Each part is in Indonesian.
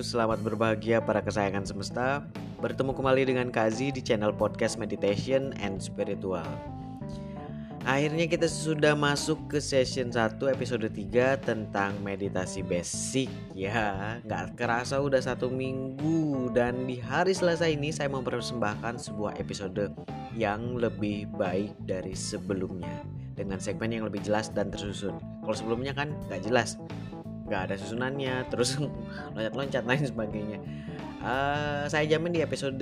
Selamat berbahagia para kesayangan semesta. Bertemu kembali dengan Kazi di channel podcast Meditation and Spiritual. Akhirnya kita sudah masuk ke session 1 episode 3 tentang meditasi basic Ya, nggak kerasa udah satu minggu Dan di hari Selasa ini saya mempersembahkan sebuah episode yang lebih baik dari sebelumnya. Dengan segmen yang lebih jelas dan tersusun. Kalau sebelumnya kan nggak jelas nggak ada susunannya terus loncat-loncat lain sebagainya. Uh, saya jamin di episode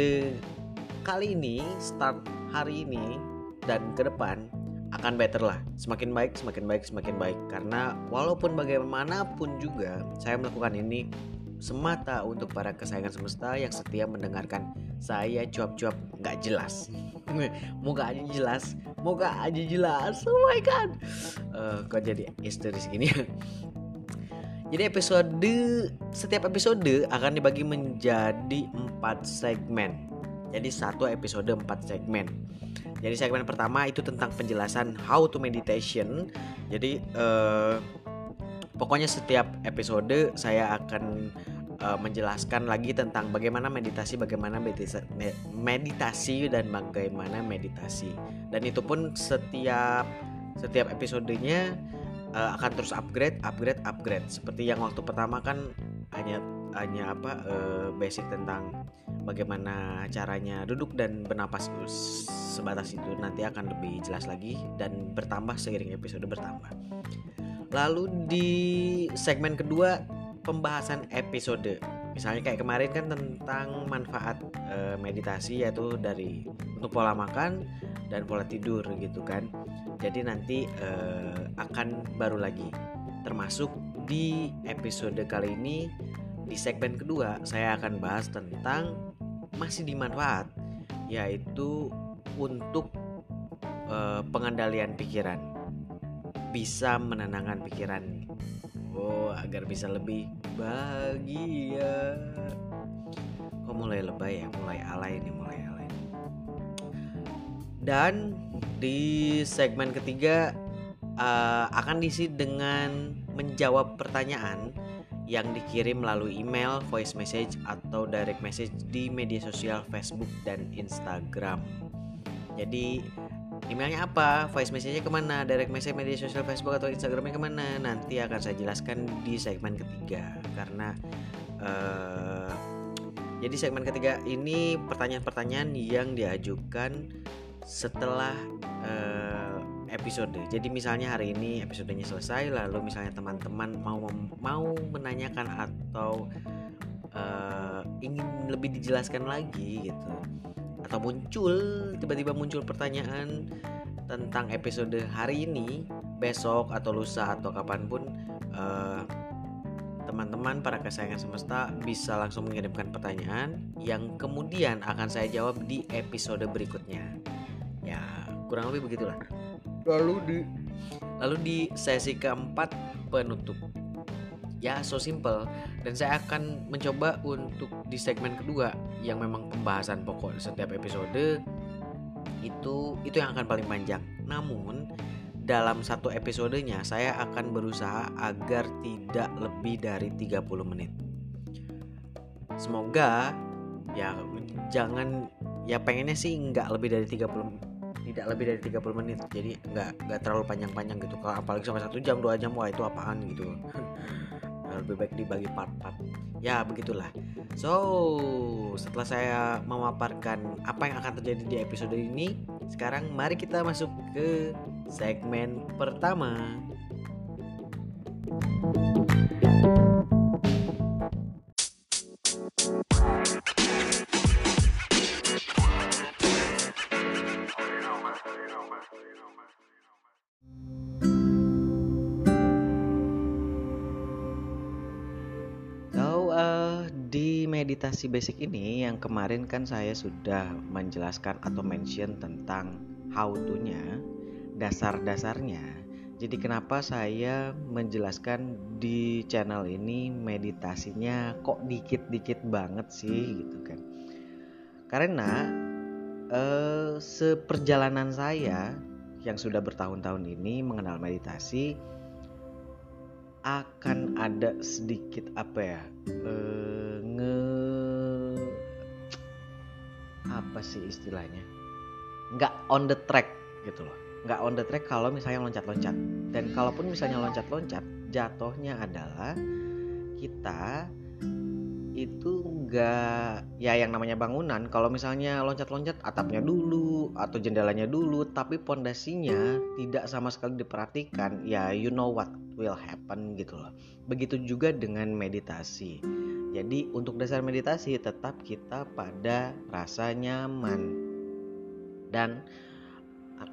kali ini start hari ini dan ke depan akan better lah. Semakin baik semakin baik semakin baik. Karena walaupun bagaimanapun juga saya melakukan ini semata untuk para kesayangan semesta yang setia mendengarkan saya cuap-cuap. Nggak jelas. Moga aja jelas. Moga aja jelas. Oh my god. Uh, kok jadi histeris gini jadi episode setiap episode akan dibagi menjadi empat segmen. Jadi satu episode empat segmen. Jadi segmen pertama itu tentang penjelasan how to meditation. Jadi eh, pokoknya setiap episode saya akan eh, menjelaskan lagi tentang bagaimana meditasi, bagaimana meditasi, meditasi dan bagaimana meditasi. Dan itu pun setiap setiap episodenya uh, akan terus upgrade, upgrade, upgrade. Seperti yang waktu pertama kan hanya hanya apa uh, basic tentang bagaimana caranya duduk dan bernapas sebatas itu nanti akan lebih jelas lagi dan bertambah seiring episode bertambah. Lalu di segmen kedua pembahasan episode. Misalnya kayak kemarin kan tentang manfaat e, meditasi yaitu dari untuk pola makan dan pola tidur gitu kan. Jadi nanti uh, akan baru lagi. Termasuk di episode kali ini di segmen kedua saya akan bahas tentang masih dimanfaat yaitu untuk uh, pengendalian pikiran. Bisa menenangkan pikiran oh agar bisa lebih bahagia. Kok mulai lebay ya? Mulai alay nih mulai alay dan di segmen ketiga uh, akan diisi dengan menjawab pertanyaan yang dikirim melalui email, voice message atau direct message di media sosial Facebook dan Instagram. Jadi emailnya apa, voice message-nya ke mana, direct message media sosial Facebook atau Instagramnya ke mana, nanti akan saya jelaskan di segmen ketiga. Karena uh, jadi segmen ketiga ini pertanyaan-pertanyaan yang diajukan setelah uh, episode. Jadi misalnya hari ini episodenya selesai, lalu misalnya teman-teman mau mau menanyakan atau uh, ingin lebih dijelaskan lagi gitu, atau muncul tiba-tiba muncul pertanyaan tentang episode hari ini, besok atau lusa atau kapan pun. Uh, teman-teman para kesayangan semesta bisa langsung mengirimkan pertanyaan yang kemudian akan saya jawab di episode berikutnya ya kurang lebih begitulah lalu di lalu di sesi keempat penutup ya so simple. Dan saya akan mencoba untuk di segmen kedua yang memang pembahasan pokok setiap episode itu itu yang akan paling panjang. Namun dalam satu episodenya saya akan berusaha agar tidak lebih dari 30 menit. Semoga ya jangan ya pengennya sih nggak lebih dari 30 tidak lebih dari 30 menit. Jadi nggak nggak terlalu panjang-panjang gitu. Kalau apalagi sampai satu jam dua jam wah itu apaan gitu lebih baik dibagi part-part. Ya begitulah. So setelah saya memaparkan apa yang akan terjadi di episode ini sekarang mari kita masuk ke segmen pertama meditasi basic ini yang kemarin kan saya sudah menjelaskan atau mention tentang how to-nya, dasar-dasarnya. Jadi kenapa saya menjelaskan di channel ini meditasinya kok dikit-dikit banget sih gitu kan. Karena eh, seperjalanan saya yang sudah bertahun-tahun ini mengenal meditasi akan ada sedikit apa ya uh, apa sih istilahnya? Nggak on the track gitu loh. Nggak on the track kalau misalnya loncat-loncat. Dan kalaupun misalnya loncat-loncat jatuhnya adalah kita itu enggak ya yang namanya bangunan kalau misalnya loncat-loncat atapnya dulu atau jendelanya dulu tapi pondasinya tidak sama sekali diperhatikan ya you know what will happen gitu loh. Begitu juga dengan meditasi jadi untuk dasar meditasi tetap kita pada rasa nyaman dan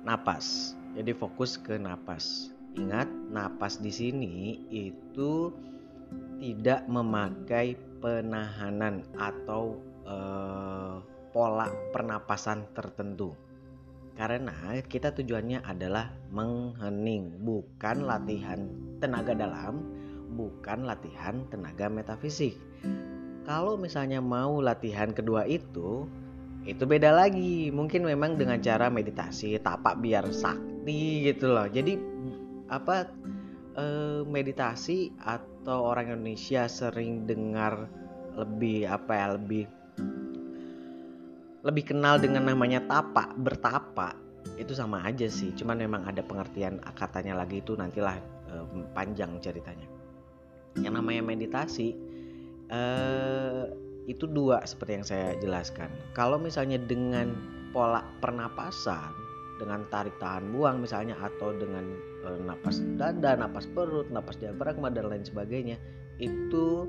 napas jadi fokus ke napas ingat napas di sini itu tidak memakai penahanan atau uh, pola pernapasan tertentu. Karena kita tujuannya adalah menghening, bukan latihan tenaga dalam, bukan latihan tenaga metafisik. Kalau misalnya mau latihan kedua itu, itu beda lagi. Mungkin memang dengan cara meditasi, tapak biar sakti gitu loh. Jadi apa eh, meditasi atau orang Indonesia sering dengar lebih apa ya lebih lebih kenal dengan namanya tapa bertapa itu sama aja sih cuman memang ada pengertian katanya lagi itu nantilah eh, panjang ceritanya yang namanya meditasi eh, itu dua seperti yang saya jelaskan kalau misalnya dengan pola pernapasan dengan tarik tahan buang misalnya atau dengan e, napas dada, napas perut, napas diafragma dan lain sebagainya itu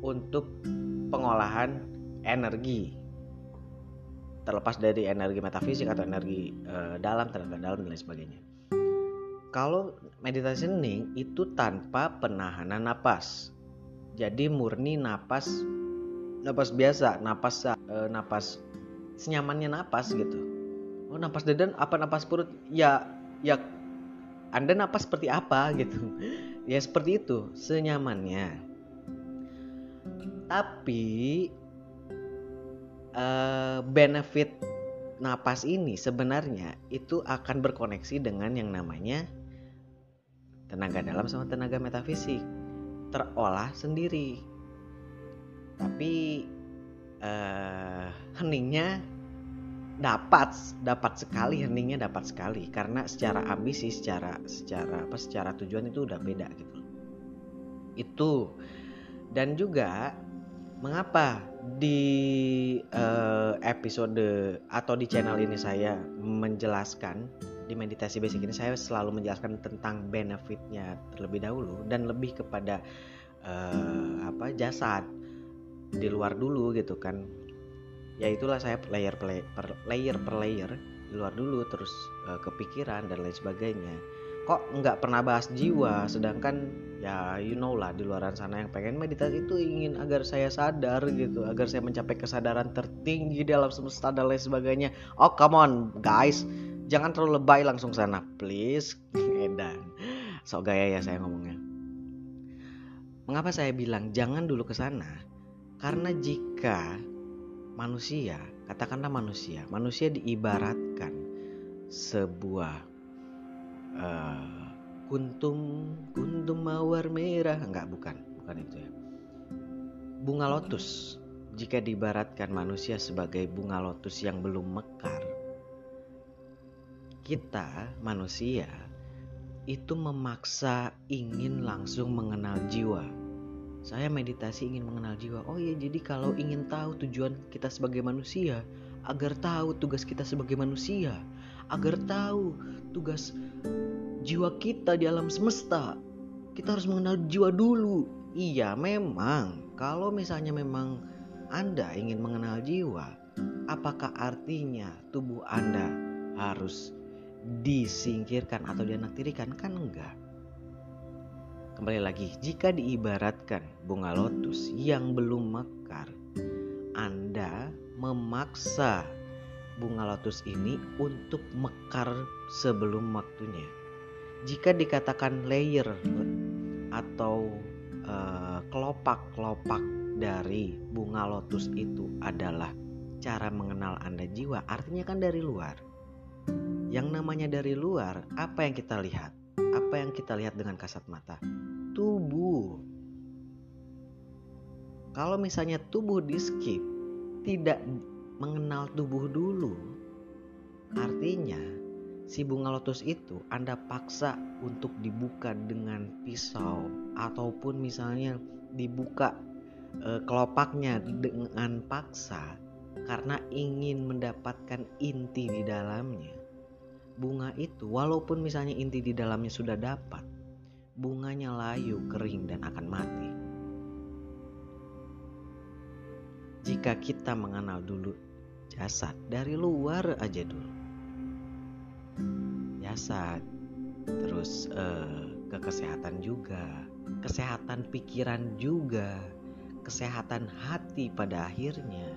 untuk pengolahan energi terlepas dari energi metafisik atau energi e, dalam tenaga dalam dan lain sebagainya. Kalau meditasi hening itu tanpa penahanan napas. Jadi murni napas napas biasa, napas e, napas senyamannya napas gitu. Oh napas dada apa napas perut? Ya ya anda napas seperti apa gitu. Ya seperti itu senyamannya. Tapi uh, benefit napas ini sebenarnya itu akan berkoneksi dengan yang namanya tenaga dalam sama tenaga metafisik terolah sendiri. Tapi uh, heningnya dapat dapat sekali heningnya dapat sekali. Karena secara ambisi secara secara apa secara tujuan itu udah beda gitu. Itu. Dan juga mengapa di uh, episode atau di channel ini saya menjelaskan di meditasi basic ini saya selalu menjelaskan tentang benefitnya terlebih dahulu dan lebih kepada uh, apa jasad di luar dulu gitu kan. Ya itulah saya layer per layer per layer di luar dulu terus uh, kepikiran dan lain sebagainya. Kok nggak pernah bahas jiwa sedangkan ya you know lah di luaran sana yang pengen meditasi itu ingin agar saya sadar gitu agar saya mencapai kesadaran tertinggi dalam semesta dan lain sebagainya. Oh come on guys jangan terlalu lebay langsung sana. Please edan. Sok gaya ya saya ngomongnya. Mengapa saya bilang jangan dulu ke sana? Karena jika manusia, katakanlah manusia, manusia diibaratkan sebuah uh, kuntum kuntum mawar merah, enggak bukan, bukan itu ya. Bunga lotus, jika diibaratkan manusia sebagai bunga lotus yang belum mekar, kita manusia itu memaksa ingin langsung mengenal jiwa saya meditasi ingin mengenal jiwa. Oh iya, jadi kalau ingin tahu tujuan kita sebagai manusia, agar tahu tugas kita sebagai manusia, agar tahu tugas jiwa kita di alam semesta, kita harus mengenal jiwa dulu. Iya, memang kalau misalnya memang Anda ingin mengenal jiwa, apakah artinya tubuh Anda harus disingkirkan atau dianaktirikan? Kan enggak. Kembali lagi, jika diibaratkan bunga lotus yang belum mekar, Anda memaksa bunga lotus ini untuk mekar sebelum waktunya. Jika dikatakan layer atau uh, kelopak-kelopak dari bunga lotus itu adalah cara mengenal Anda jiwa, artinya kan dari luar. Yang namanya dari luar, apa yang kita lihat? Apa yang kita lihat dengan kasat mata? tubuh. Kalau misalnya tubuh di skip, tidak mengenal tubuh dulu, artinya si bunga lotus itu Anda paksa untuk dibuka dengan pisau ataupun misalnya dibuka e, kelopaknya dengan paksa karena ingin mendapatkan inti di dalamnya. Bunga itu walaupun misalnya inti di dalamnya sudah dapat, bunganya layu, kering dan akan mati. Jika kita mengenal dulu jasad dari luar aja dulu. Jasad terus eh, ke kesehatan juga, kesehatan pikiran juga, kesehatan hati pada akhirnya.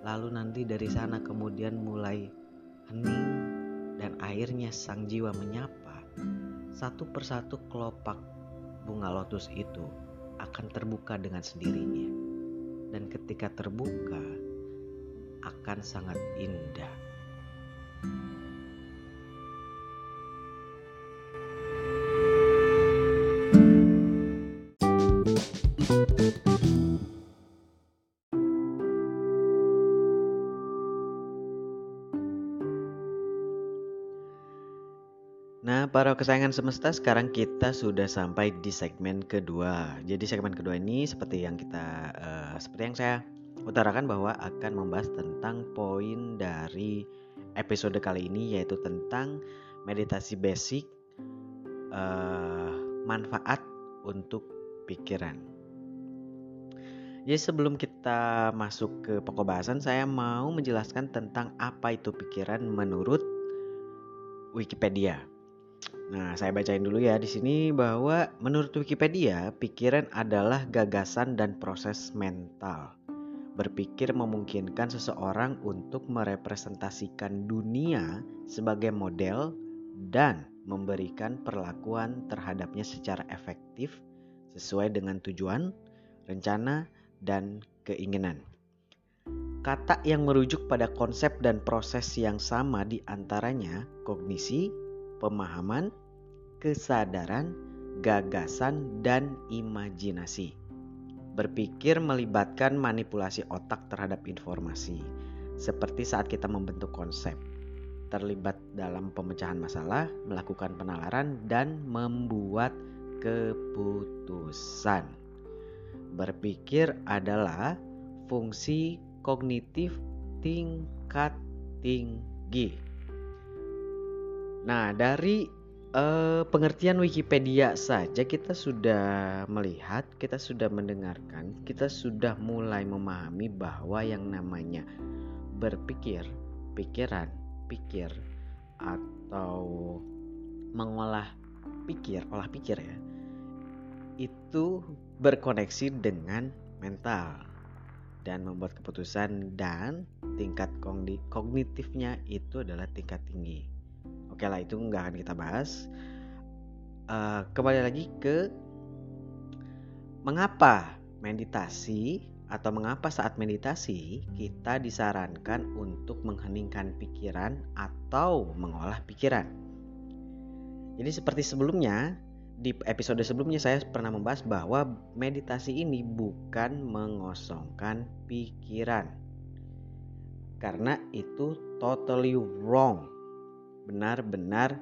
Lalu nanti dari sana kemudian mulai hening dan akhirnya sang jiwa menyapa. Satu persatu kelopak bunga lotus itu akan terbuka dengan sendirinya dan ketika terbuka akan sangat indah. Para kesayangan semesta, sekarang kita sudah sampai di segmen kedua. Jadi segmen kedua ini seperti yang kita uh, seperti yang saya utarakan bahwa akan membahas tentang poin dari episode kali ini yaitu tentang meditasi basic uh, manfaat untuk pikiran. Jadi sebelum kita masuk ke pokok bahasan, saya mau menjelaskan tentang apa itu pikiran menurut Wikipedia. Nah, saya bacain dulu ya di sini bahwa menurut Wikipedia, pikiran adalah gagasan dan proses mental. Berpikir memungkinkan seseorang untuk merepresentasikan dunia sebagai model dan memberikan perlakuan terhadapnya secara efektif sesuai dengan tujuan, rencana, dan keinginan. Kata yang merujuk pada konsep dan proses yang sama di antaranya kognisi, pemahaman, kesadaran, gagasan, dan imajinasi. Berpikir melibatkan manipulasi otak terhadap informasi, seperti saat kita membentuk konsep, terlibat dalam pemecahan masalah, melakukan penalaran, dan membuat keputusan. Berpikir adalah fungsi kognitif tingkat tinggi Nah, dari uh, pengertian Wikipedia saja kita sudah melihat, kita sudah mendengarkan, kita sudah mulai memahami bahwa yang namanya berpikir, pikiran, pikir atau mengolah pikir, olah pikir ya. Itu berkoneksi dengan mental dan membuat keputusan dan tingkat kognitifnya itu adalah tingkat tinggi. Oke lah itu nggak akan kita bahas. Uh, kembali lagi ke mengapa meditasi atau mengapa saat meditasi kita disarankan untuk mengheningkan pikiran atau mengolah pikiran. Jadi seperti sebelumnya di episode sebelumnya saya pernah membahas bahwa meditasi ini bukan mengosongkan pikiran. Karena itu totally wrong benar-benar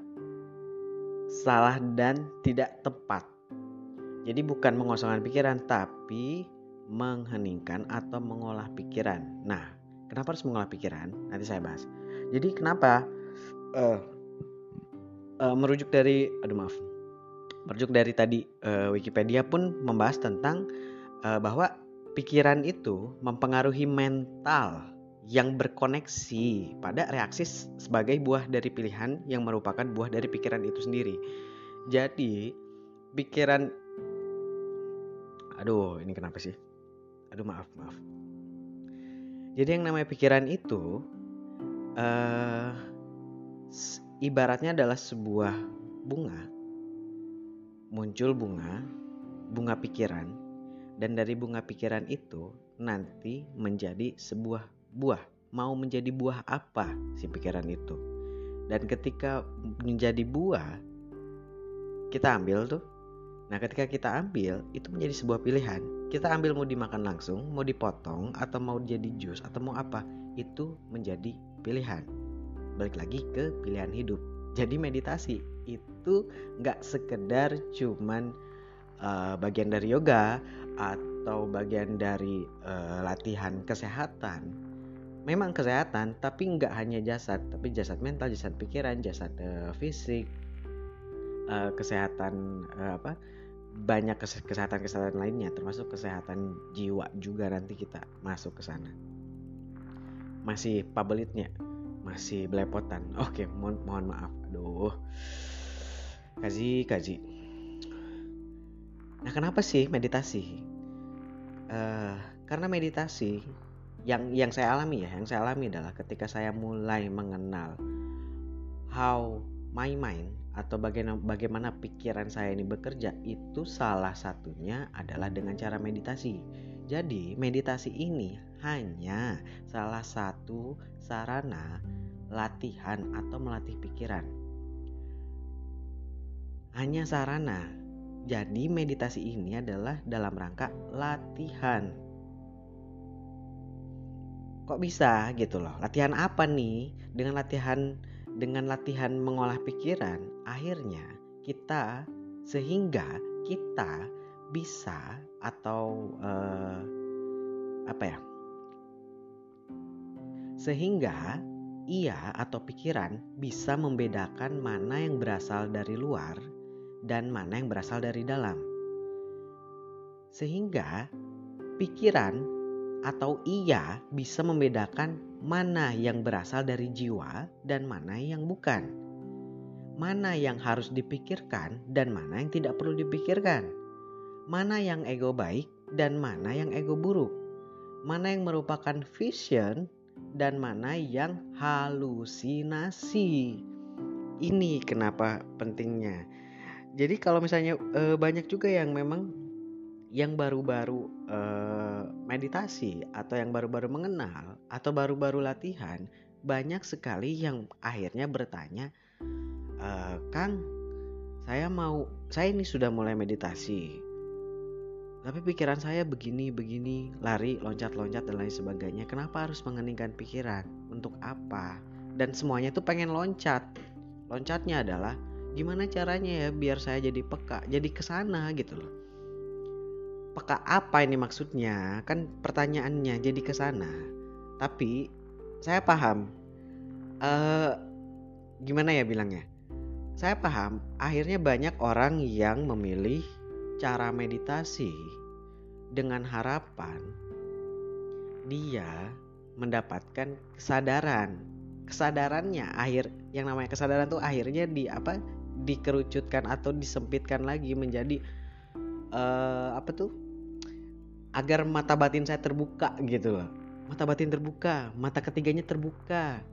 salah dan tidak tepat. Jadi bukan mengosongkan pikiran tapi mengheningkan atau mengolah pikiran. Nah, kenapa harus mengolah pikiran? Nanti saya bahas. Jadi kenapa uh, uh, merujuk dari aduh maaf. Merujuk dari tadi uh, Wikipedia pun membahas tentang uh, bahwa pikiran itu mempengaruhi mental yang berkoneksi pada reaksi sebagai buah dari pilihan yang merupakan buah dari pikiran itu sendiri. Jadi, pikiran Aduh, ini kenapa sih? Aduh, maaf, maaf. Jadi yang namanya pikiran itu uh, ibaratnya adalah sebuah bunga. Muncul bunga, bunga pikiran dan dari bunga pikiran itu nanti menjadi sebuah buah, mau menjadi buah apa si pikiran itu. Dan ketika menjadi buah, kita ambil tuh. Nah, ketika kita ambil, itu menjadi sebuah pilihan. Kita ambil mau dimakan langsung, mau dipotong, atau mau jadi jus, atau mau apa, itu menjadi pilihan. Balik lagi ke pilihan hidup. Jadi meditasi itu nggak sekedar cuman uh, bagian dari yoga atau bagian dari uh, latihan kesehatan. Memang kesehatan, tapi nggak hanya jasad, tapi jasad mental, jasad pikiran, jasad uh, fisik, uh, kesehatan uh, apa banyak kesehatan kesehatan lainnya termasuk kesehatan jiwa juga nanti kita masuk ke sana. Masih pabelitnya masih belepotan. Oke mohon mohon maaf. Aduh. Kaji kaji. Nah kenapa sih meditasi? Uh, karena meditasi yang yang saya alami ya yang saya alami adalah ketika saya mulai mengenal how my mind atau bagaimana, bagaimana pikiran saya ini bekerja itu salah satunya adalah dengan cara meditasi. Jadi, meditasi ini hanya salah satu sarana latihan atau melatih pikiran. Hanya sarana. Jadi, meditasi ini adalah dalam rangka latihan. Kok bisa gitu loh? Latihan apa nih? Dengan latihan dengan latihan mengolah pikiran, akhirnya kita sehingga kita bisa atau uh, apa ya? Sehingga ia atau pikiran bisa membedakan mana yang berasal dari luar dan mana yang berasal dari dalam. Sehingga pikiran atau ia bisa membedakan mana yang berasal dari jiwa dan mana yang bukan. Mana yang harus dipikirkan dan mana yang tidak perlu dipikirkan. Mana yang ego baik dan mana yang ego buruk. Mana yang merupakan vision dan mana yang halusinasi. Ini kenapa pentingnya. Jadi kalau misalnya e, banyak juga yang memang yang baru-baru uh, meditasi atau yang baru-baru mengenal atau baru-baru latihan banyak sekali yang akhirnya bertanya e, Kang saya mau saya ini sudah mulai meditasi tapi pikiran saya begini begini lari loncat-loncat dan lain sebagainya. Kenapa harus mengeningkan pikiran? Untuk apa? Dan semuanya tuh pengen loncat. Loncatnya adalah gimana caranya ya biar saya jadi peka jadi ke sana gitu loh peka apa ini maksudnya? Kan pertanyaannya jadi ke sana. Tapi saya paham. Uh, gimana ya bilangnya? Saya paham. Akhirnya banyak orang yang memilih cara meditasi dengan harapan dia mendapatkan kesadaran. Kesadarannya akhir yang namanya kesadaran tuh akhirnya di apa? dikerucutkan atau disempitkan lagi menjadi uh, apa tuh agar mata batin saya terbuka gitu loh. Mata batin terbuka mata ketiganya terbuka.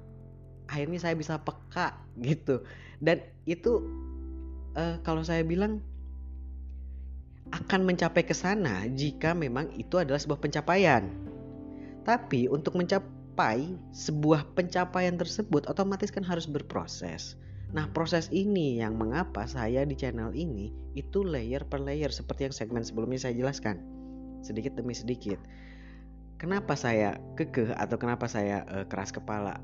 Akhirnya saya bisa peka gitu. Dan itu uh, kalau saya bilang akan mencapai ke sana jika memang itu adalah sebuah pencapaian. Tapi untuk mencapai sebuah pencapaian tersebut otomatis kan harus berproses. Nah, proses ini yang mengapa saya di channel ini itu layer per layer seperti yang segmen sebelumnya saya jelaskan sedikit demi sedikit. Kenapa saya kekeh atau kenapa saya uh, keras kepala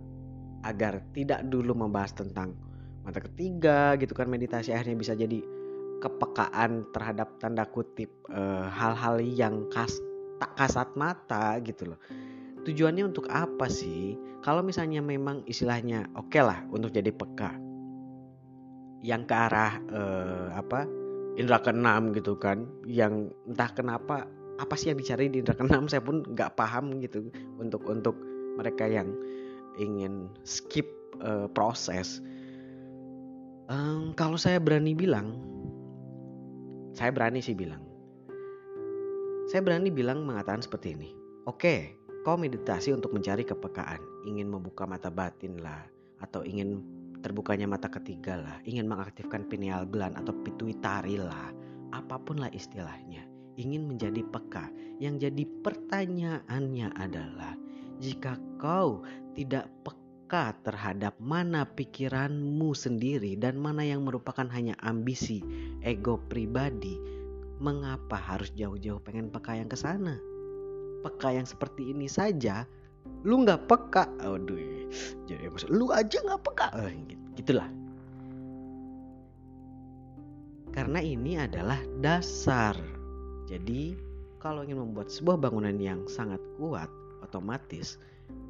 agar tidak dulu membahas tentang mata ketiga gitu kan meditasi akhirnya bisa jadi kepekaan terhadap tanda kutip eh, hal-hal uh, yang kas tak kasat mata gitu loh. Tujuannya untuk apa sih? Kalau misalnya memang istilahnya oke okay lah untuk jadi peka yang ke arah uh, apa indra keenam gitu kan yang entah kenapa apa sih yang dicari di indra keenam? Saya pun nggak paham gitu untuk untuk mereka yang ingin skip uh, proses. Um, kalau saya berani bilang saya berani sih bilang. Saya berani bilang mengatakan seperti ini. Oke kau meditasi untuk mencari kepekaan. Ingin membuka mata batin lah atau ingin terbukanya mata ketiga lah. Ingin mengaktifkan pineal gland atau pituitari lah. Apa pun lah istilahnya ingin menjadi peka. Yang jadi pertanyaannya adalah, jika kau tidak peka terhadap mana pikiranmu sendiri dan mana yang merupakan hanya ambisi, ego pribadi, Mengapa harus jauh-jauh pengen peka yang ke sana? Peka yang seperti ini saja, lu nggak peka. Aduh, jadi maksud lu aja nggak peka. Eh, gitu, gitulah. Karena ini adalah dasar. Jadi, kalau ingin membuat sebuah bangunan yang sangat kuat, otomatis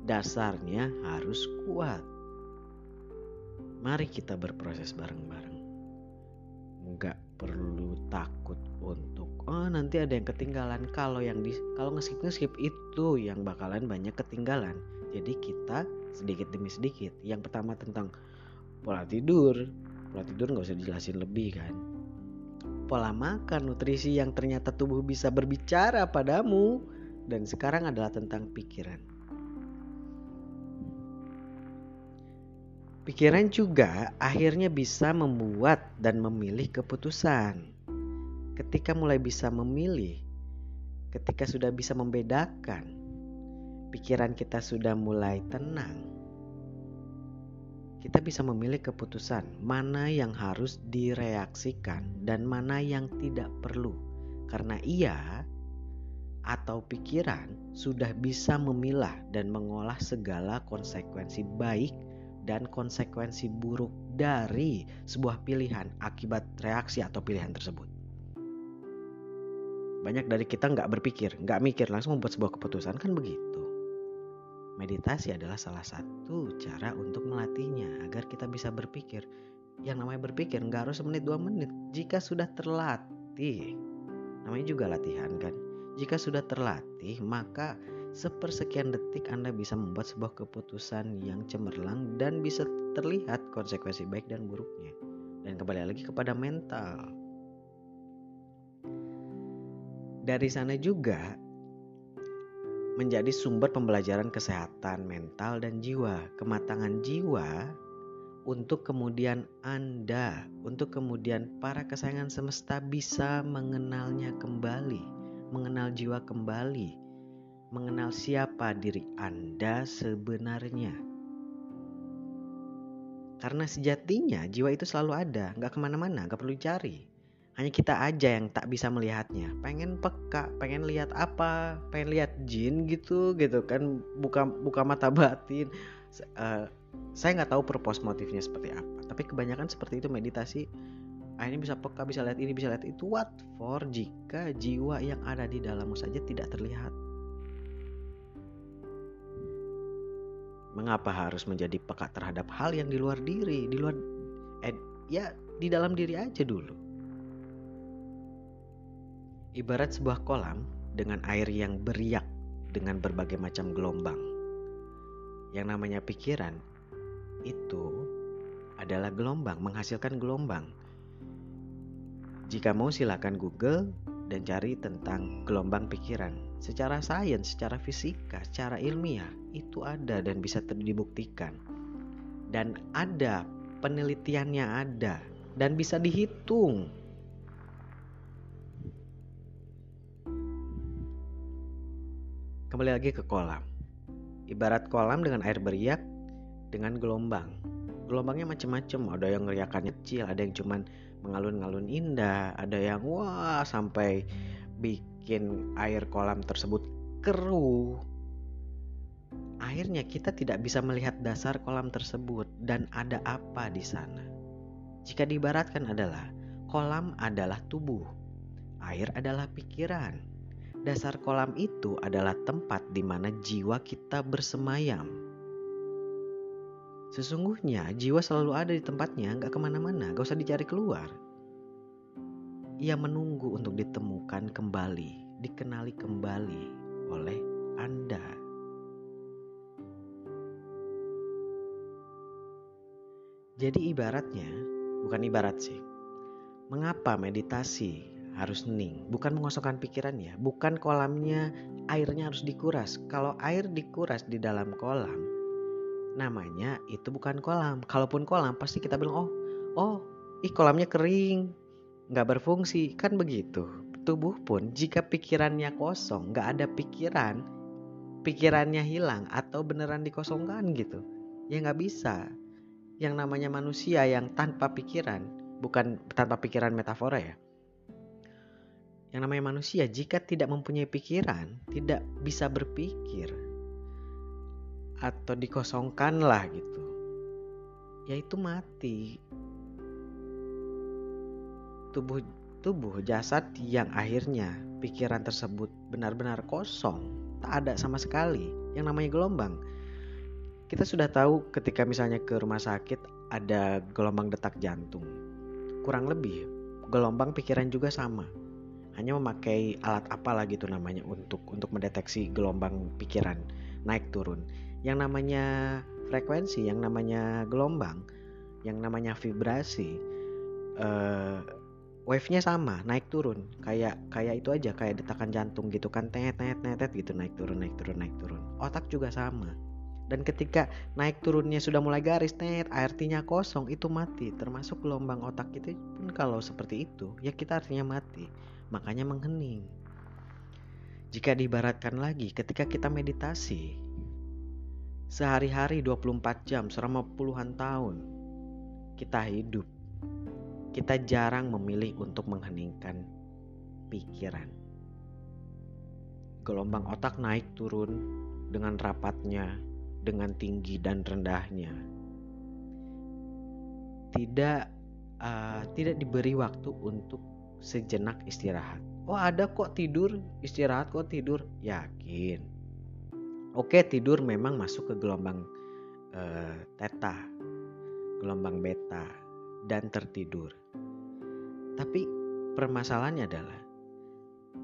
dasarnya harus kuat. Mari kita berproses bareng-bareng. Nggak perlu takut untuk oh nanti ada yang ketinggalan. Kalau yang di kalau ngeskip ngeskip itu yang bakalan banyak ketinggalan. Jadi kita sedikit demi sedikit. Yang pertama tentang pola tidur. Pola tidur nggak usah dijelasin lebih kan pola makan, nutrisi yang ternyata tubuh bisa berbicara padamu, dan sekarang adalah tentang pikiran. Pikiran juga akhirnya bisa membuat dan memilih keputusan. Ketika mulai bisa memilih, ketika sudah bisa membedakan, pikiran kita sudah mulai tenang kita bisa memilih keputusan mana yang harus direaksikan dan mana yang tidak perlu, karena ia atau pikiran sudah bisa memilah dan mengolah segala konsekuensi baik dan konsekuensi buruk dari sebuah pilihan akibat reaksi atau pilihan tersebut. Banyak dari kita nggak berpikir, nggak mikir langsung membuat sebuah keputusan kan begitu. Meditasi adalah salah satu cara untuk melatihnya agar kita bisa berpikir. Yang namanya berpikir nggak harus semenit dua menit. Jika sudah terlatih, namanya juga latihan kan. Jika sudah terlatih, maka sepersekian detik Anda bisa membuat sebuah keputusan yang cemerlang dan bisa terlihat konsekuensi baik dan buruknya. Dan kembali lagi kepada mental. Dari sana juga menjadi sumber pembelajaran kesehatan mental dan jiwa, kematangan jiwa untuk kemudian Anda, untuk kemudian para kesayangan semesta bisa mengenalnya kembali, mengenal jiwa kembali, mengenal siapa diri Anda sebenarnya. Karena sejatinya jiwa itu selalu ada, nggak ke mana-mana, nggak perlu dicari hanya kita aja yang tak bisa melihatnya. Pengen peka pengen lihat apa? Pengen lihat jin gitu gitu kan. Buka buka mata batin. Uh, saya nggak tahu purpose motifnya seperti apa. Tapi kebanyakan seperti itu meditasi. Ah, ini bisa peka bisa lihat ini bisa lihat itu. What for? Jika jiwa yang ada di dalammu saja tidak terlihat. Mengapa harus menjadi peka terhadap hal yang di luar diri? Di luar eh, ya di dalam diri aja dulu Ibarat sebuah kolam dengan air yang beriak dengan berbagai macam gelombang. Yang namanya pikiran itu adalah gelombang, menghasilkan gelombang. Jika mau silakan Google dan cari tentang gelombang pikiran. Secara sains, secara fisika, secara ilmiah itu ada dan bisa dibuktikan. Dan ada penelitiannya ada dan bisa dihitung Kembali lagi ke kolam. Ibarat kolam dengan air beriak dengan gelombang. Gelombangnya macam-macam, ada yang ngeriakan kecil, ada yang cuman mengalun-alun indah, ada yang wah sampai bikin air kolam tersebut keruh. Akhirnya kita tidak bisa melihat dasar kolam tersebut dan ada apa di sana. Jika diibaratkan adalah kolam adalah tubuh, air adalah pikiran, Dasar kolam itu adalah tempat di mana jiwa kita bersemayam. Sesungguhnya jiwa selalu ada di tempatnya, gak ke mana-mana, gak usah dicari keluar. Ia menunggu untuk ditemukan kembali, dikenali kembali oleh Anda. Jadi ibaratnya, bukan ibarat sih. Mengapa meditasi harus hening, bukan mengosongkan pikiran ya, bukan kolamnya airnya harus dikuras. Kalau air dikuras di dalam kolam, namanya itu bukan kolam. Kalaupun kolam pasti kita bilang oh, oh, ih kolamnya kering, nggak berfungsi, kan begitu. Tubuh pun jika pikirannya kosong, nggak ada pikiran, pikirannya hilang atau beneran dikosongkan gitu, ya nggak bisa. Yang namanya manusia yang tanpa pikiran, bukan tanpa pikiran metafora ya Yang namanya manusia jika tidak mempunyai pikiran, tidak bisa berpikir atau dikosongkan lah gitu. Yaitu mati. Tubuh tubuh jasad yang akhirnya pikiran tersebut benar-benar kosong, tak ada sama sekali yang namanya gelombang. Kita sudah tahu ketika misalnya ke rumah sakit ada gelombang detak jantung. Kurang lebih gelombang pikiran juga sama. Hanya memakai alat apa lagi tuh namanya untuk untuk mendeteksi gelombang pikiran naik turun. Yang namanya frekuensi, yang namanya gelombang, yang namanya vibrasi, uh, wave-nya sama naik turun. Kayak kayak itu aja kayak detakan jantung gitu kan. Tet tet tet gitu naik turun naik turun naik turun. Otak juga sama dan ketika naik turunnya sudah mulai garis net artinya kosong itu mati. Termasuk gelombang otak itu pun kalau seperti itu ya kita artinya mati. Makanya menghening. Jika diibaratkan lagi ketika kita meditasi sehari-hari 24 jam selama puluhan tahun kita hidup. Kita jarang memilih untuk mengheningkan pikiran. Gelombang otak naik turun dengan rapatnya, dengan tinggi dan rendahnya. Tidak uh, tidak diberi waktu untuk sejenak istirahat. Oh ada kok tidur, istirahat kok tidur, yakin. Oke tidur memang masuk ke gelombang uh, theta, gelombang beta, dan tertidur. Tapi permasalahannya adalah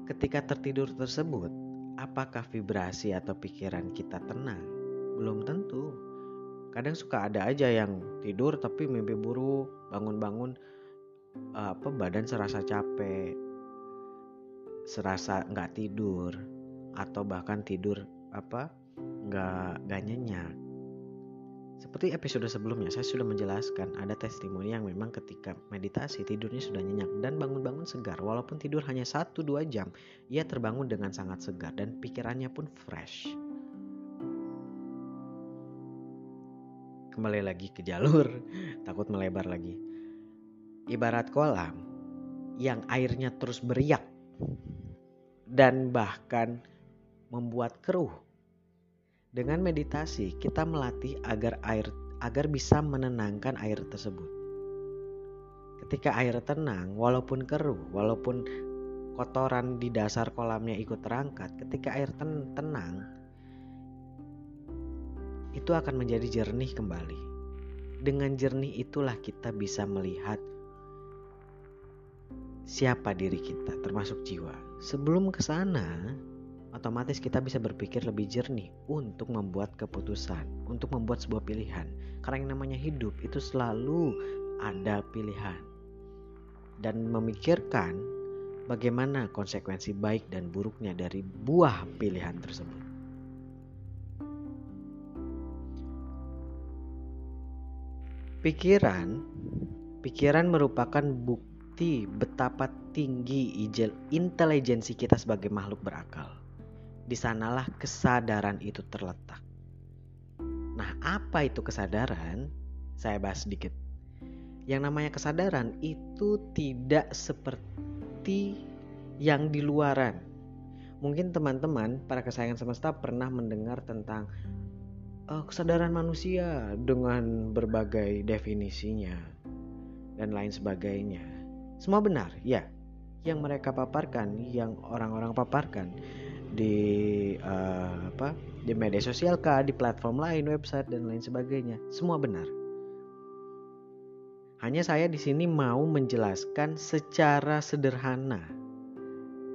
ketika tertidur tersebut, apakah vibrasi atau pikiran kita tenang? Belum tentu. Kadang suka ada aja yang tidur tapi mimpi buruk, bangun-bangun apa badan serasa capek, serasa nggak tidur, atau bahkan tidur apa nggak nggak nyenyak seperti episode sebelumnya, saya sudah menjelaskan ada testimoni yang memang ketika meditasi tidurnya sudah nyenyak dan bangun-bangun segar. Walaupun tidur hanya 1-2 jam, ia terbangun dengan sangat segar dan pikirannya pun fresh. Kembali lagi ke jalur, takut melebar lagi. Ibarat kolam yang airnya terus beriak dan bahkan membuat keruh dengan meditasi, kita melatih agar air agar bisa menenangkan air tersebut. Ketika air tenang, walaupun keruh, walaupun kotoran di dasar kolamnya ikut terangkat, ketika air ten tenang, itu akan menjadi jernih kembali. Dengan jernih itulah kita bisa melihat siapa diri kita, termasuk jiwa. Sebelum ke sana, otomatis kita bisa berpikir lebih jernih untuk membuat keputusan, untuk membuat sebuah pilihan. Karena yang namanya hidup itu selalu ada pilihan. Dan memikirkan bagaimana konsekuensi baik dan buruknya dari buah pilihan tersebut. Pikiran, pikiran merupakan bukti betapa tinggi intelijensi kita sebagai makhluk berakal di sanalah kesadaran itu terletak. Nah, apa itu kesadaran? Saya bahas sedikit. Yang namanya kesadaran itu tidak seperti yang di luaran. Mungkin teman-teman para kesayangan semesta pernah mendengar tentang uh, kesadaran manusia dengan berbagai definisinya dan lain sebagainya. Semua benar, ya. Yang mereka paparkan, yang orang-orang paparkan di uh, apa di media sosial kah di platform lain website dan lain sebagainya. Semua benar. Hanya saya di sini mau menjelaskan secara sederhana.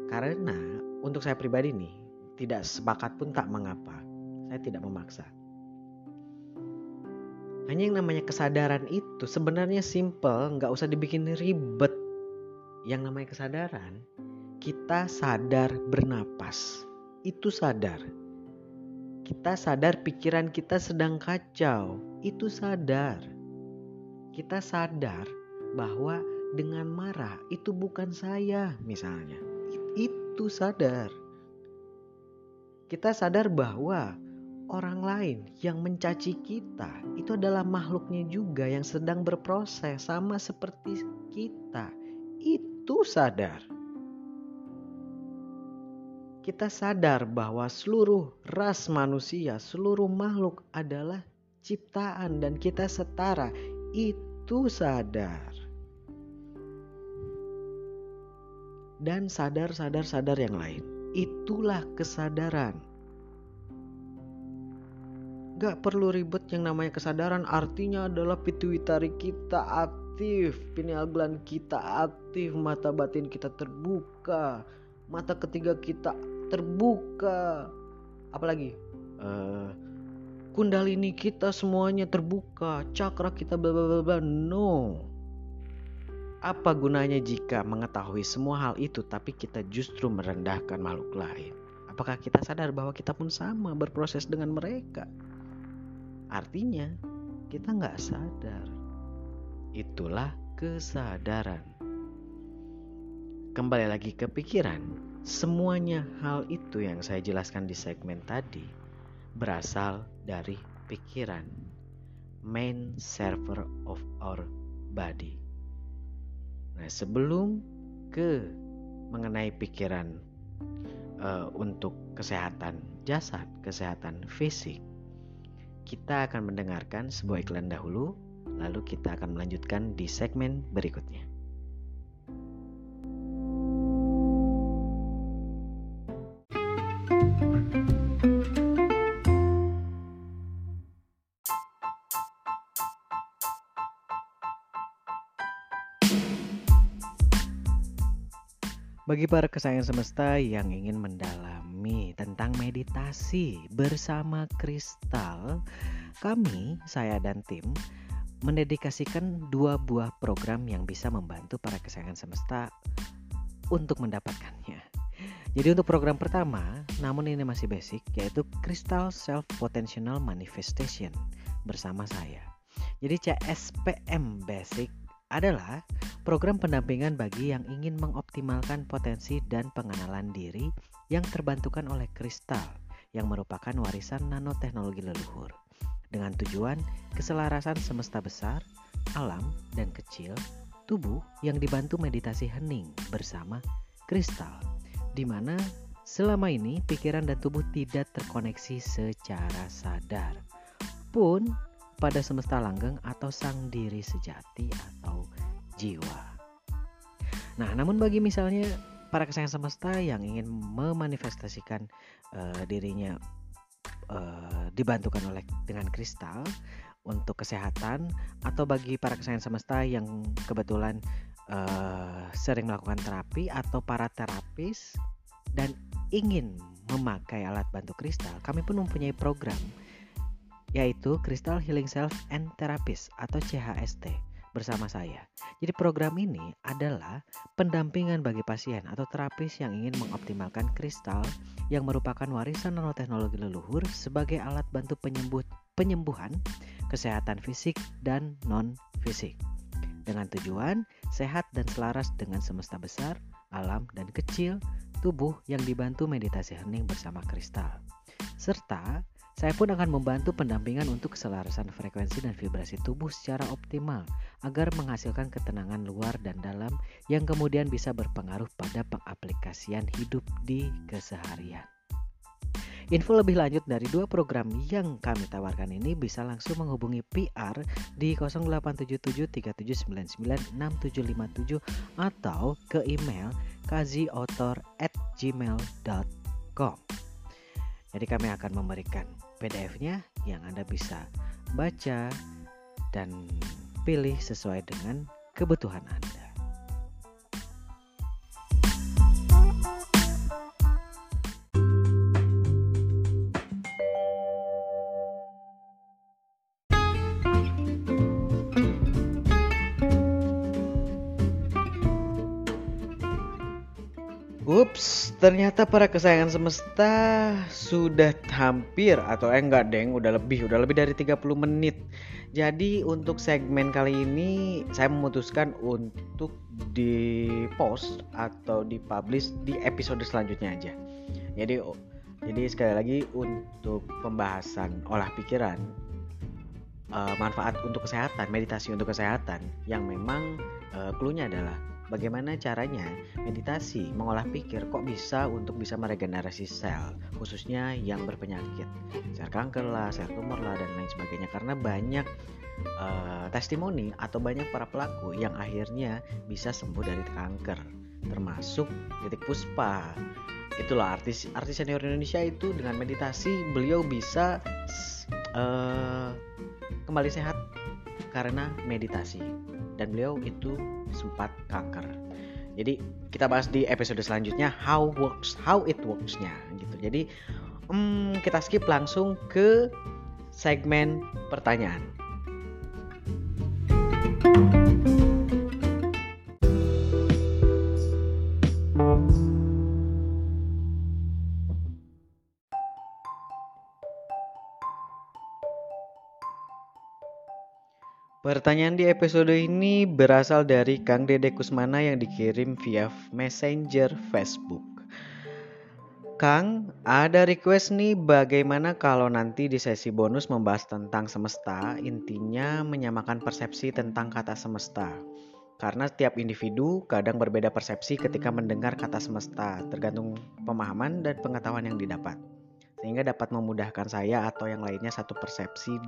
Karena untuk saya pribadi nih tidak sepakat pun tak mengapa. Saya tidak memaksa hanya yang namanya kesadaran itu sebenarnya simple nggak usah dibikin ribet yang namanya kesadaran kita sadar bernapas itu sadar. Kita sadar pikiran kita sedang kacau, itu sadar. Kita sadar bahwa dengan marah itu bukan saya misalnya. Itu sadar. Kita sadar bahwa orang lain yang mencaci kita itu adalah makhluknya juga yang sedang berproses sama seperti kita. Itu sadar. kita sadar bahwa seluruh ras manusia, seluruh makhluk adalah ciptaan dan kita setara. Itu sadar. Dan sadar-sadar-sadar yang lain. Itulah kesadaran. Gak perlu ribet yang namanya kesadaran artinya adalah pituitari kita aktif, pineal gland kita aktif, mata batin kita terbuka, mata ketiga kita terbuka. Apalagi? Uh, kundalini kita semuanya terbuka cakra kita bla bla bla no. Apa gunanya jika mengetahui semua hal itu tapi kita justru merendahkan makhluk lain? Apakah kita sadar bahwa kita pun sama berproses dengan mereka artinya kita nggak sadar itulah kesadaran kembali lagi ke pikiran Semuanya hal itu yang saya jelaskan di segmen tadi berasal dari pikiran, main server of our body. Nah, sebelum ke mengenai pikiran uh, untuk kesehatan jasad, kesehatan fisik, kita akan mendengarkan sebuah iklan dahulu, lalu kita akan melanjutkan di segmen berikutnya. Bagi para kesayangan semesta yang ingin mendalami tentang meditasi bersama kristal, kami, saya dan tim, mendedikasikan dua buah program yang bisa membantu para kesayangan semesta untuk mendapatkannya. Jadi untuk program pertama, namun ini masih basic, yaitu Crystal Self Potential Manifestation bersama saya. Jadi CSPM Basic adalah program pendampingan bagi yang ingin mengoptimalkan potensi dan pengenalan diri yang terbantukan oleh kristal yang merupakan warisan nanoteknologi leluhur dengan tujuan keselarasan semesta besar, alam, dan kecil, tubuh yang dibantu meditasi hening bersama kristal, di mana selama ini pikiran dan tubuh tidak terkoneksi secara sadar. Pun pada semesta langgeng atau sang diri sejati atau jiwa. Nah, namun bagi misalnya para kesayangan semesta yang ingin memanifestasikan uh, dirinya uh, dibantukan oleh dengan kristal untuk kesehatan atau bagi para kesayangan semesta yang kebetulan uh, sering melakukan terapi atau para terapis dan ingin memakai alat bantu kristal, kami pun mempunyai program yaitu Crystal Healing Self and Therapist atau CHST bersama saya. Jadi program ini adalah pendampingan bagi pasien atau terapis yang ingin mengoptimalkan kristal yang merupakan warisan nanoteknologi leluhur sebagai alat bantu penyembuh, penyembuhan kesehatan fisik dan non fisik. Dengan tujuan sehat dan selaras dengan semesta besar, alam dan kecil, tubuh yang dibantu meditasi hening bersama kristal. Serta saya pun akan membantu pendampingan untuk keselarasan frekuensi dan vibrasi tubuh secara optimal agar menghasilkan ketenangan luar dan dalam yang kemudian bisa berpengaruh pada pengaplikasian hidup di keseharian. Info lebih lanjut dari dua program yang kami tawarkan ini bisa langsung menghubungi PR di 087737996757 atau ke email kaziotor@gmail.com. Jadi kami akan memberikan PDF-nya yang Anda bisa baca dan pilih sesuai dengan kebutuhan Anda. Ternyata para kesayangan semesta sudah hampir atau eh enggak deng, udah lebih, udah lebih dari 30 menit. Jadi untuk segmen kali ini saya memutuskan untuk di post atau dipublish di episode selanjutnya aja. Jadi jadi sekali lagi untuk pembahasan olah pikiran uh, manfaat untuk kesehatan, meditasi untuk kesehatan yang memang uh, adalah bagaimana caranya? Meditasi mengolah pikir kok bisa untuk bisa meregenerasi sel khususnya yang berpenyakit. Sel kanker lah sel tumor lah dan lain sebagainya. Karena banyak uh, testimoni atau banyak para pelaku yang akhirnya bisa sembuh dari kanker termasuk titik puspa. Itulah artis artis senior Indonesia itu dengan meditasi beliau bisa uh, kembali sehat karena meditasi dan beliau itu sempat kanker. Jadi kita bahas di episode selanjutnya how works how it worksnya gitu. Jadi hmm, kita skip langsung ke segmen pertanyaan. Pertanyaan di episode ini berasal dari Kang Dede Kusmana yang dikirim via Messenger Facebook. Kang, ada request nih bagaimana kalau nanti di sesi bonus membahas tentang semesta, intinya menyamakan persepsi tentang kata semesta. Karena setiap individu kadang berbeda persepsi ketika mendengar kata semesta, tergantung pemahaman dan pengetahuan yang didapat sehingga dapat memudahkan saya atau yang lainnya satu persepsi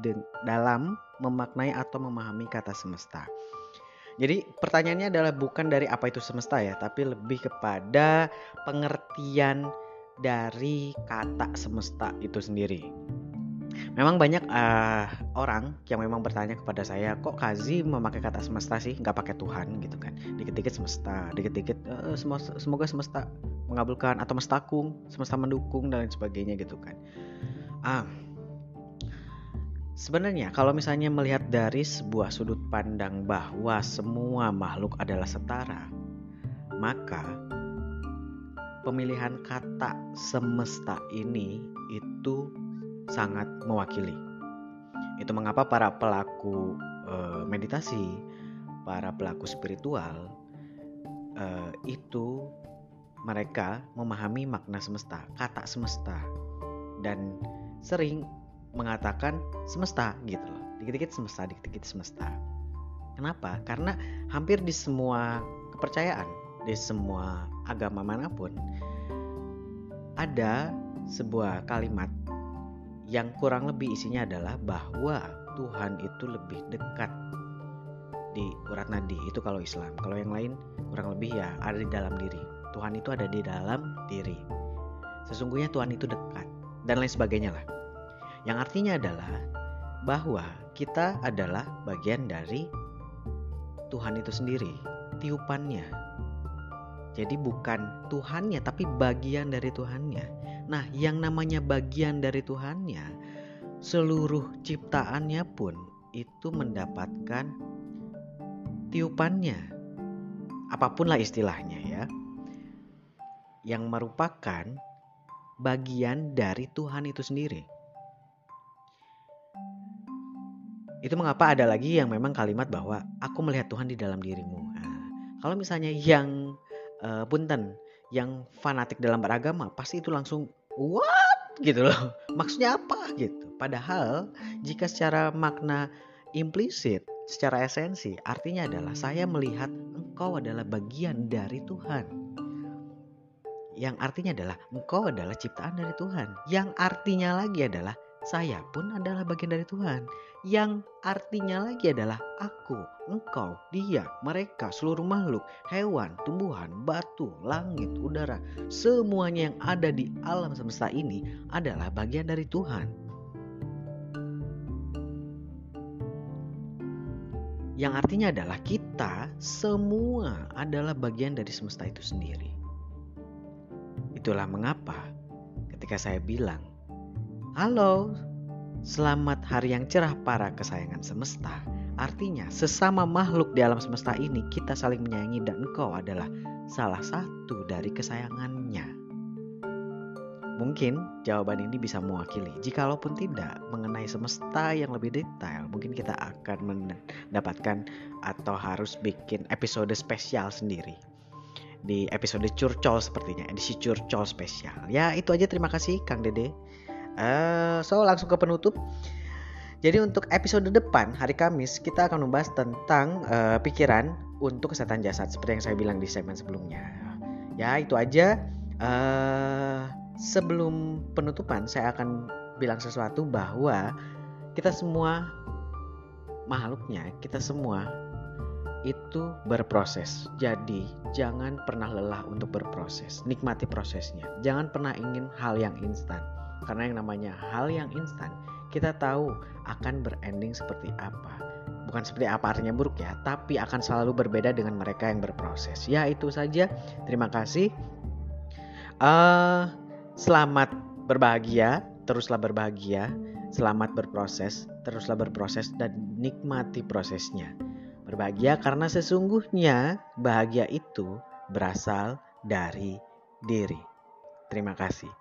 dalam memaknai atau memahami kata semesta. Jadi pertanyaannya adalah bukan dari apa itu semesta ya, tapi lebih kepada pengertian dari kata semesta itu sendiri. Memang banyak uh, orang yang memang bertanya kepada saya, kok Kazi memakai kata semesta sih, nggak pakai Tuhan gitu kan? Dikit-dikit semesta, dikit-dikit uh, semoga semesta mengabulkan atau mestakung, semesta mendukung dan lain sebagainya gitu kan. Ah, sebenarnya kalau misalnya melihat dari sebuah sudut pandang bahwa semua makhluk adalah setara, maka pemilihan kata semesta ini itu sangat mewakili. Itu mengapa para pelaku e, meditasi, para pelaku spiritual e, itu mereka memahami makna semesta, kata semesta, dan sering mengatakan semesta gitu loh. Dikit-dikit semesta, dikit-dikit semesta. Kenapa? Karena hampir di semua kepercayaan, di semua agama mana pun ada sebuah kalimat yang kurang lebih isinya adalah bahwa Tuhan itu lebih dekat di urat nadi itu kalau Islam. Kalau yang lain kurang lebih ya ada di dalam diri. Tuhan itu ada di dalam diri. Sesungguhnya Tuhan itu dekat dan lain sebagainya lah. Yang artinya adalah bahwa kita adalah bagian dari Tuhan itu sendiri tiupannya. Jadi bukan Tuhannya tapi bagian dari Tuhannya Nah, yang namanya bagian dari Tuhannya, seluruh ciptaannya pun itu mendapatkan tiupannya. Apa pun lah istilahnya ya. Yang merupakan bagian dari Tuhan itu sendiri. Itu mengapa ada lagi yang memang kalimat bahwa aku melihat Tuhan di dalam dirimu. Nah, kalau misalnya yang uh, punten, yang fanatik dalam beragama, pasti itu langsung what? Gitu loh. Maksudnya apa? Gitu. Padahal jika secara makna implisit secara esensi artinya adalah saya melihat engkau adalah bagian dari Tuhan. Yang artinya adalah engkau adalah ciptaan dari Tuhan. Yang artinya lagi adalah saya pun adalah bagian dari Tuhan. Yang artinya lagi adalah aku, engkau, dia, mereka, seluruh makhluk, hewan, tumbuhan, batu, langit, udara, semuanya yang ada di alam semesta ini adalah bagian dari Tuhan. Yang artinya adalah kita semua adalah bagian dari semesta itu sendiri. Itulah mengapa ketika saya bilang, "Halo, Selamat hari yang cerah para kesayangan semesta. Artinya sesama makhluk di alam semesta ini kita saling menyayangi dan engkau adalah salah satu dari kesayangannya. Mungkin jawaban ini bisa mewakili. Jikalaupun tidak mengenai semesta yang lebih detail, mungkin kita akan mendapatkan atau harus bikin episode spesial sendiri di episode curcol sepertinya edisi curcol spesial ya itu aja terima kasih Kang Dede Uh, so langsung ke penutup. Jadi untuk episode depan hari Kamis kita akan membahas tentang uh, pikiran untuk kesehatan jasad seperti yang saya bilang di segmen sebelumnya. Ya itu aja. Uh, sebelum penutupan saya akan bilang sesuatu bahwa kita semua makhluknya, kita semua itu berproses. Jadi, jangan pernah lelah untuk berproses. Nikmati prosesnya. Jangan pernah ingin hal yang instan. Karena yang namanya hal yang instan, kita tahu akan berending seperti apa. Bukan seperti apa artinya buruk ya, tapi akan selalu berbeda dengan mereka yang berproses. Ya, itu saja. Terima kasih. Uh, selamat berbahagia, teruslah berbahagia. Selamat berproses, teruslah berproses dan nikmati prosesnya. Berbahagia karena sesungguhnya bahagia itu berasal dari diri. Terima kasih.